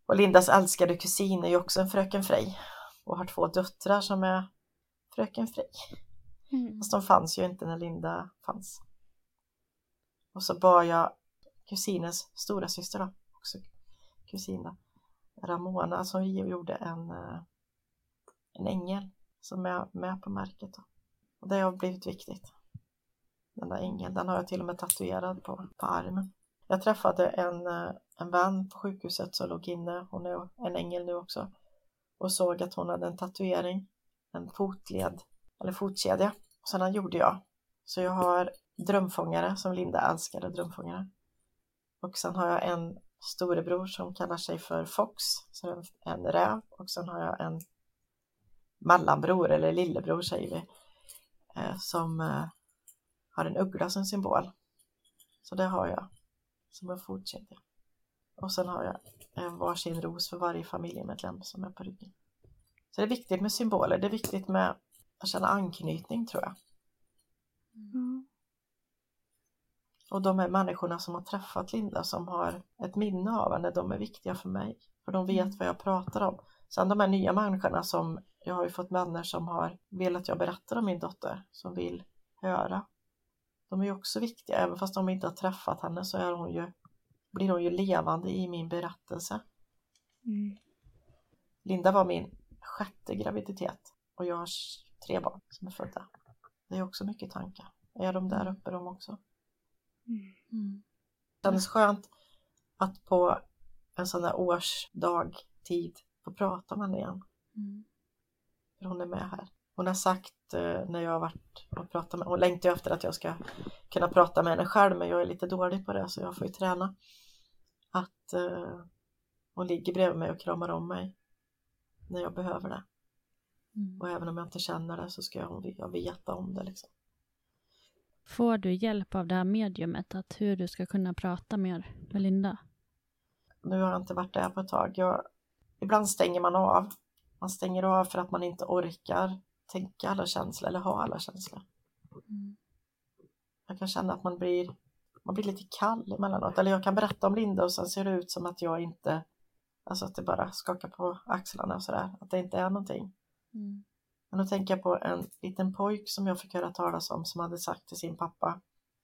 Och Lindas älskade kusin är ju också en Fröken Frej. Och har två döttrar som är Fröken Frej. Mm. Fast de fanns ju inte när Linda fanns. Och så bar jag kusinens stora syster då, också kusin då, Ramona som vi gjorde en, eh, en ängel som är med på märket. Då. Och det har blivit viktigt. Den där ängeln, den har jag till och med tatuerad på, på armen. Jag träffade en, eh, en vän på sjukhuset som låg inne, hon är en ängel nu också, och såg att hon hade en tatuering, en fotled eller fotkedja. Sådana gjorde jag. Så jag har drömfångare som Linda älskade drömfångare. Och sen har jag en storebror som kallar sig för Fox, så en, en räv och sen har jag en mellanbror eller lillebror säger vi, eh, som eh, har en uggla som symbol. Så det har jag som en fotkedja. Och sen har jag en varsin ros för varje familjemedlem som är på ryggen. Så det är viktigt med symboler, det är viktigt med att känna anknytning tror jag. Mm. Och de här människorna som har träffat Linda som har ett minne av henne, de är viktiga för mig. För de vet vad jag pratar om. Sen de här nya människorna som, jag har ju fått vänner som har velat att jag berättar om min dotter, som vill höra. De är ju också viktiga, även fast de inte har träffat henne så är hon ju, blir hon ju levande i min berättelse. Mm. Linda var min sjätte graviditet och jag har tre barn som är födda. Det är också mycket tankar. Är de där uppe de också? Mm. Det kändes skönt att på en sån där årsdag tid få prata med henne igen. Mm. För hon är med här. Hon har sagt eh, när jag har varit och pratat med hon längtar ju efter att jag ska kunna prata med henne själv men jag är lite dålig på det så jag får ju träna. Att eh, hon ligger bredvid mig och kramar om mig när jag behöver det. Mm. Och även om jag inte känner det så ska jag, jag veta om det liksom. Får du hjälp av det här mediumet, att hur du ska kunna prata mer med Linda? Nu har jag inte varit där på ett tag. Jag, ibland stänger man av. Man stänger av för att man inte orkar tänka alla känslor eller ha alla känslor. Mm. Jag kan känna att man blir, man blir lite kall emellanåt. Eller jag kan berätta om Linda och sen ser det ut som att jag inte, alltså att det bara skakar på axlarna och sådär. Att det inte är någonting. Mm. Men då tänker jag på en liten pojk som jag fick höra talas om som hade sagt till sin pappa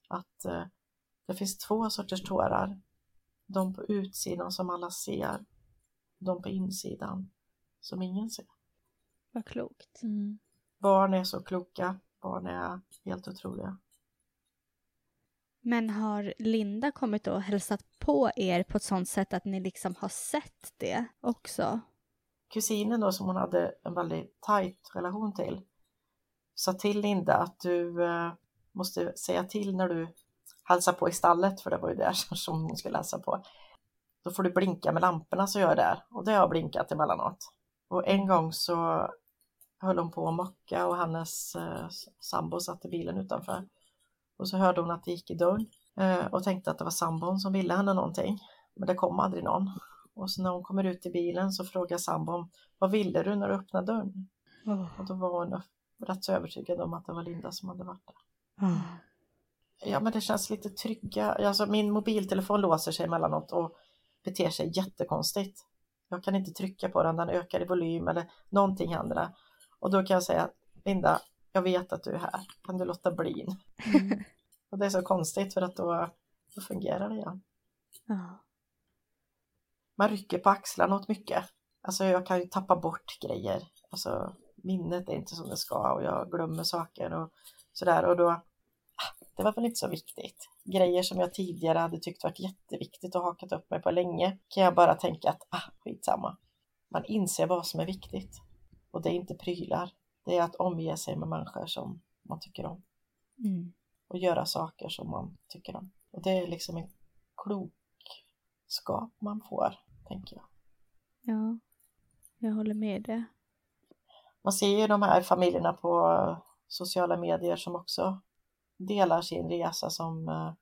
att eh, det finns två sorters tårar. De på utsidan som alla ser, de på insidan som ingen ser. Vad klokt. Mm. Barn är så kloka, barn är helt otroliga. Men har Linda kommit och hälsat på er på ett sånt sätt att ni liksom har sett det också? Kusinen då som hon hade en väldigt tajt relation till sa till Linda att du eh, måste säga till när du hälsar på i stallet för det var ju där som hon skulle hälsa på. Då får du blinka med lamporna så gör jag där och det har jag blinkat emellanåt. Och en gång så höll hon på att mocka och hennes eh, sambo satt i bilen utanför. Och så hörde hon att det gick i dörren eh, och tänkte att det var sambon som ville henne någonting. Men det kom aldrig någon. Och så när hon kommer ut i bilen så frågar sambon Vad ville du när du öppnade dörren? Oh. Och då var hon rätt så övertygad om att det var Linda som hade varit där. Oh. Ja men det känns lite trygga. Alltså min mobiltelefon låser sig emellanåt och beter sig jättekonstigt. Jag kan inte trycka på den, den ökar i volym eller någonting händer. Och då kan jag säga Linda, jag vet att du är här. Kan du låta bli? Mm. Och det är så konstigt för att då, då fungerar det igen. Ja. Man rycker på axlarna åt mycket. Alltså jag kan ju tappa bort grejer. Alltså minnet är inte som det ska och jag glömmer saker och sådär och då ah, det var väl inte så viktigt. Grejer som jag tidigare hade tyckt varit jätteviktigt och hakat upp mig på länge kan jag bara tänka att ah, skitsamma. Man inser vad som är viktigt. Och det är inte prylar. Det är att omge sig med människor som man tycker om. Mm. Och göra saker som man tycker om. Och det är liksom en klokskap man får, tänker jag. ja, jag håller med det. Man ser ju de här familjerna på sociala medier som också delar sin resa som eh,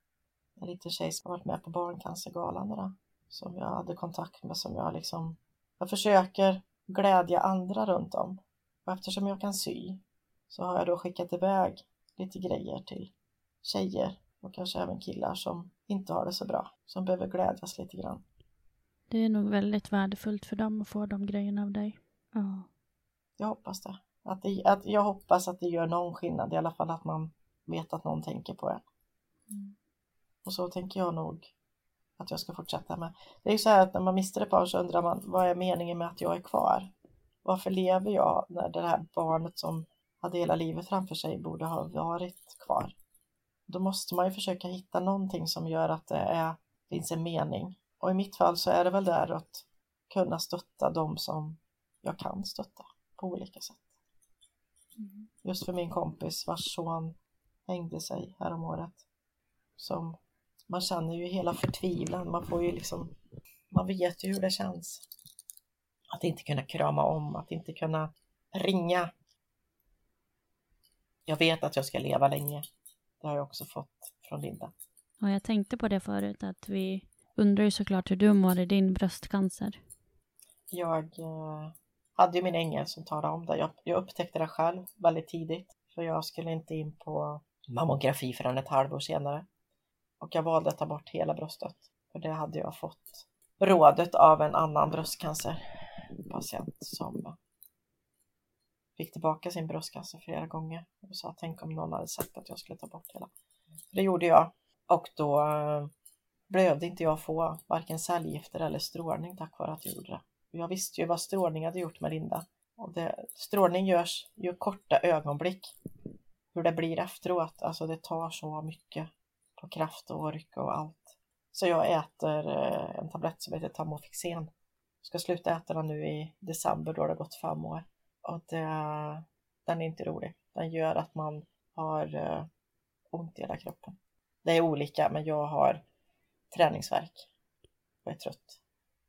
en liten tjej som har varit med på Barncancergalan där, som jag hade kontakt med som jag liksom jag försöker glädja andra runt om och eftersom jag kan sy så har jag då skickat iväg lite grejer till tjejer och kanske även killar som inte har det så bra som behöver glädjas lite grann. Det är nog väldigt värdefullt för dem att få de grejerna av dig. Ja. Jag hoppas det. Att, det, att jag hoppas att det gör någon skillnad i alla fall att man vet att någon tänker på en. Mm. Och så tänker jag nog att jag ska fortsätta med. Det är ju så här att när man mister ett barn så undrar man vad är meningen med att jag är kvar? Varför lever jag när det här barnet som hade hela livet framför sig borde ha varit kvar? Då måste man ju försöka hitta någonting som gör att det är, finns en mening. Och i mitt fall så är det väl där att kunna stötta de som jag kan stötta på olika sätt. Just för min kompis vars son hängde sig häromåret som man känner ju hela förtvivlan, man får ju liksom, man vet ju hur det känns. Att inte kunna krama om, att inte kunna ringa. Jag vet att jag ska leva länge. Det har jag också fått från Linda. Och jag tänkte på det förut, att vi undrar ju såklart hur du mår i din bröstcancer. Jag eh, hade ju min ängel som talade om det. Jag, jag upptäckte det själv väldigt tidigt. För jag skulle inte in på mammografi förrän ett halvår senare. Och jag valde att ta bort hela bröstet. För det hade jag fått rådet av en annan bröstcancerpatient som fick tillbaka sin bröstcancer flera gånger och sa tänk om någon hade sagt att jag skulle ta bort hela. Det gjorde jag och då eh, behövde inte jag få varken cellgifter eller strålning tack vare att jag gjorde det. Jag visste ju vad strålning hade gjort med Linda. Och det, strålning görs ju korta ögonblick. Hur det blir efteråt, alltså det tar så mycket på kraft och ork och allt. Så jag äter eh, en tablett som heter Tamofixen. Jag ska sluta äta den nu i december då det gått fem år. Och det, den är inte rolig. Den gör att man har eh, ont i hela kroppen. Det är olika, men jag har träningsverk och är trött.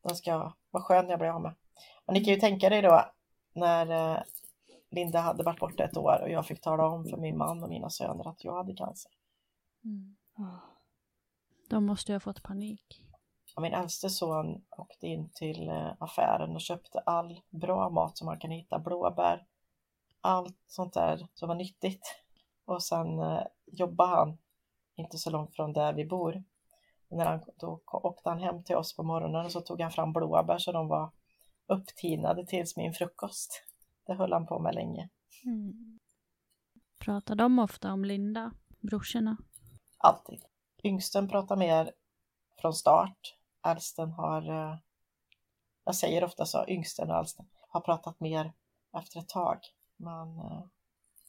Den ska vara skön jag blir av med. Och ni kan ju tänka dig då när eh, Linda hade varit borta ett år och jag fick tala om för min man och mina söner att jag hade cancer. Mm. De måste ju ha fått panik. Min äldste son åkte in till eh, affären och köpte all bra mat som man kan hitta, blåbär, allt sånt där som var nyttigt. Och sen eh, jobbade han inte så långt från där vi bor. Och när han, då åkte han hem till oss på morgonen och så tog han fram blåbär så de var upptinade tills min frukost. Det höll han på med länge. Mm. Pratar de ofta om Linda, brorsorna? Alltid. Yngsten pratar mer från start. Äldsten har, eh, jag säger ofta så, yngsten och äldsten har pratat mer efter ett tag. Men eh,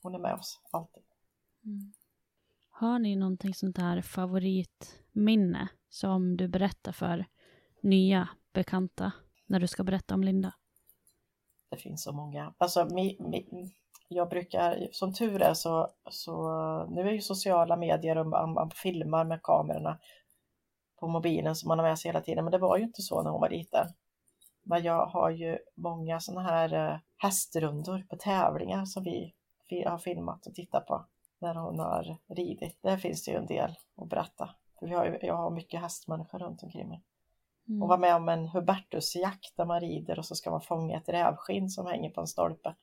hon är med oss alltid. Mm. Har ni någonting sånt här favoritminne som du berättar för nya bekanta när du ska berätta om Linda? Det finns så många. Alltså, mi, mi, jag brukar, som tur är så, så nu är ju sociala medier och man, man filmar med kamerorna på mobilen som man har med sig hela tiden, men det var ju inte så när hon var liten. Men jag har ju många sådana här eh, hästrundor på tävlingar som vi har filmat och tittat på när hon har ridit. Där finns det ju en del att berätta. För vi har ju, jag har mycket hästmänniskor runt omkring mig. Mm. Och var med om en Hubertusjakt där man rider och så ska man fånga ett rävskinn som hänger på en stolpe.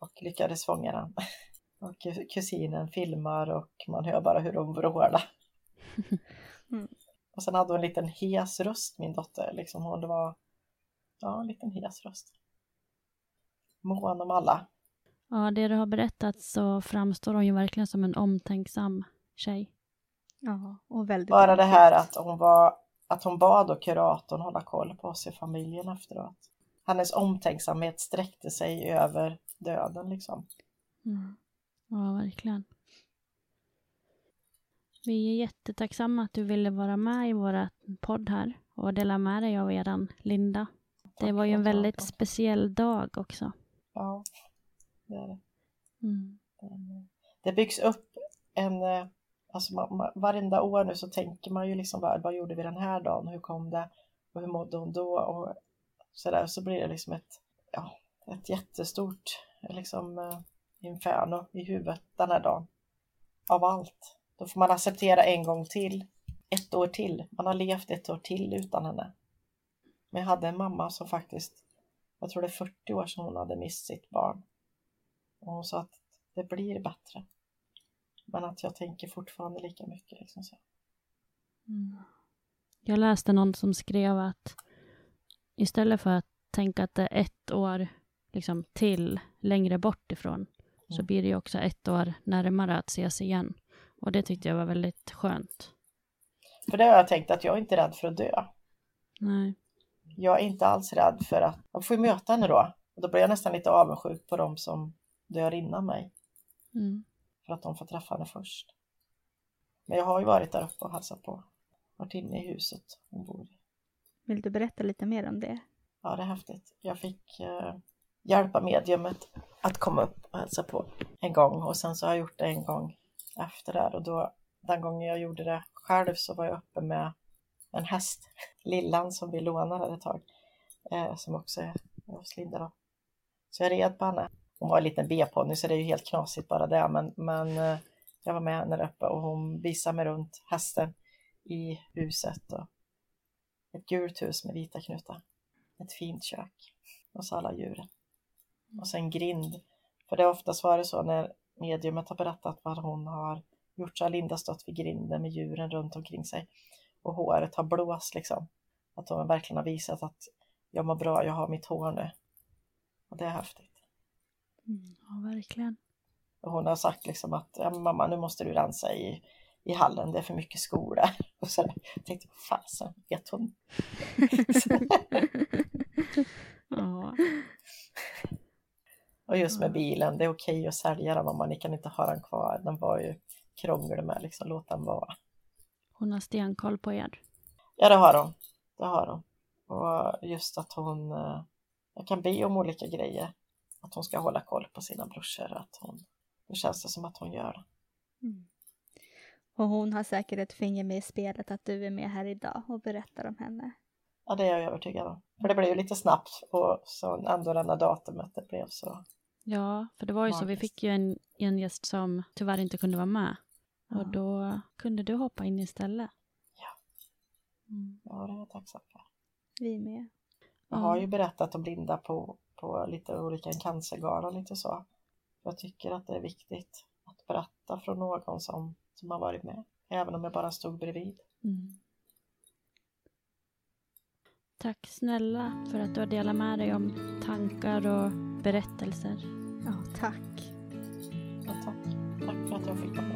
Och lyckades fånga den. Och kusinen filmar och man hör bara hur hon vrålar. Mm. Och sen hade hon en liten hes röst, min dotter. Liksom hon var, ja, en liten hes röst. Mån om alla. Ja, det du har berättat så framstår hon ju verkligen som en omtänksam tjej. Ja, och väldigt Bara det här att hon var, att hon bad och kuratorn hålla koll på oss i familjen efteråt. Hennes omtänksamhet sträckte sig över döden liksom. Mm. Ja, verkligen. Vi är jättetacksamma att du ville vara med i vår podd här och dela med dig av eran Linda. Det var ju en väldigt speciell dag också. Ja, det är det. Mm. Det byggs upp en, eh, alltså man, varenda år nu så tänker man ju liksom vad, vad gjorde vi den här dagen, hur kom det och hur mådde hon då och sådär så blir det liksom ett, ja, ett jättestort liksom eh, inferno i huvudet den här dagen. Av allt. Då får man acceptera en gång till, ett år till. Man har levt ett år till utan henne. Men jag hade en mamma som faktiskt, jag tror det är 40 år sedan hon hade mist sitt barn. Och hon sa att det blir bättre. Men att jag tänker fortfarande lika mycket. Liksom så. Mm. Jag läste någon som skrev att istället för att tänka att det är ett år liksom, till längre bort ifrån mm. så blir det ju också ett år närmare att ses igen. Och det tyckte jag var väldigt skönt. För det har jag tänkt att jag är inte rädd för att dö. Nej. Jag är inte alls rädd för att, jag får ju möta henne då. Och då blir jag nästan lite avundsjuk på dem som dör innan mig. Mm. För att de får träffa henne först. Men jag har ju varit där uppe och hälsat på. Varit inne i huset hon bor i. Vill du berätta lite mer om det? Ja, det är häftigt. Jag fick eh, hjälpa mediumet att komma upp och hälsa på en gång och sen så har jag gjort det en gång efter det och då den gången jag gjorde det själv så var jag uppe med en häst, Lillan som vi lånade ett tag, eh, som också är hos Linda då. Så jag red på henne. Hon var en liten B-ponny så det är ju helt knasigt bara det, men, men eh, jag var med henne där uppe och hon visade mig runt hästen i huset. Och ett gult hus med vita knutar. Ett fint kök och så alla djuren. Och sen grind. För det har oftast varit så när mediumet har berättat vad hon har gjort så har Linda stått vid grinden med djuren runt omkring sig och håret har blåst liksom. Att hon verkligen har visat att jag mår bra, jag har mitt hår nu. Och det är häftigt. Mm, ja, verkligen. Och hon har sagt liksom att ja, mamma nu måste du rensa i, i hallen, det är för mycket skor där. Och så jag tänkte, fasen, vet hon? Ja. Och just med bilen, det är okej att sälja den mamma, ni kan inte ha den kvar. Den var ju krånglig med, liksom, låt den vara. Hon har stenkoll på er. Ja, det har hon. Det har hon. Och just att hon, eh, jag kan be om olika grejer. Att hon ska hålla koll på sina brorsor. Att hon, då känns det som att hon gör det. Mm. Och hon har säkert ett finger med i spelet att du är med här idag och berättar om henne. Ja, det är jag övertygad om. För det blev ju lite snabbt och så ändå det här datumet det blev så. Ja, för det var ju så. Vi Magiskt. fick ju en, en gäst som tyvärr inte kunde vara med. Ja. Och då kunde du hoppa in istället. Ja. Mm. Ja, det är jag tacksam för. Vi med. Jag har ju berättat om Linda på, på lite olika cancergalor och lite så. Jag tycker att det är viktigt att berätta från någon som, som har varit med. Även om jag bara stod bredvid. Mm. Tack snälla för att du har delat med dig om tankar och berättelser. Ja, tack. Ja, tack. Tack för att jag fick vara med.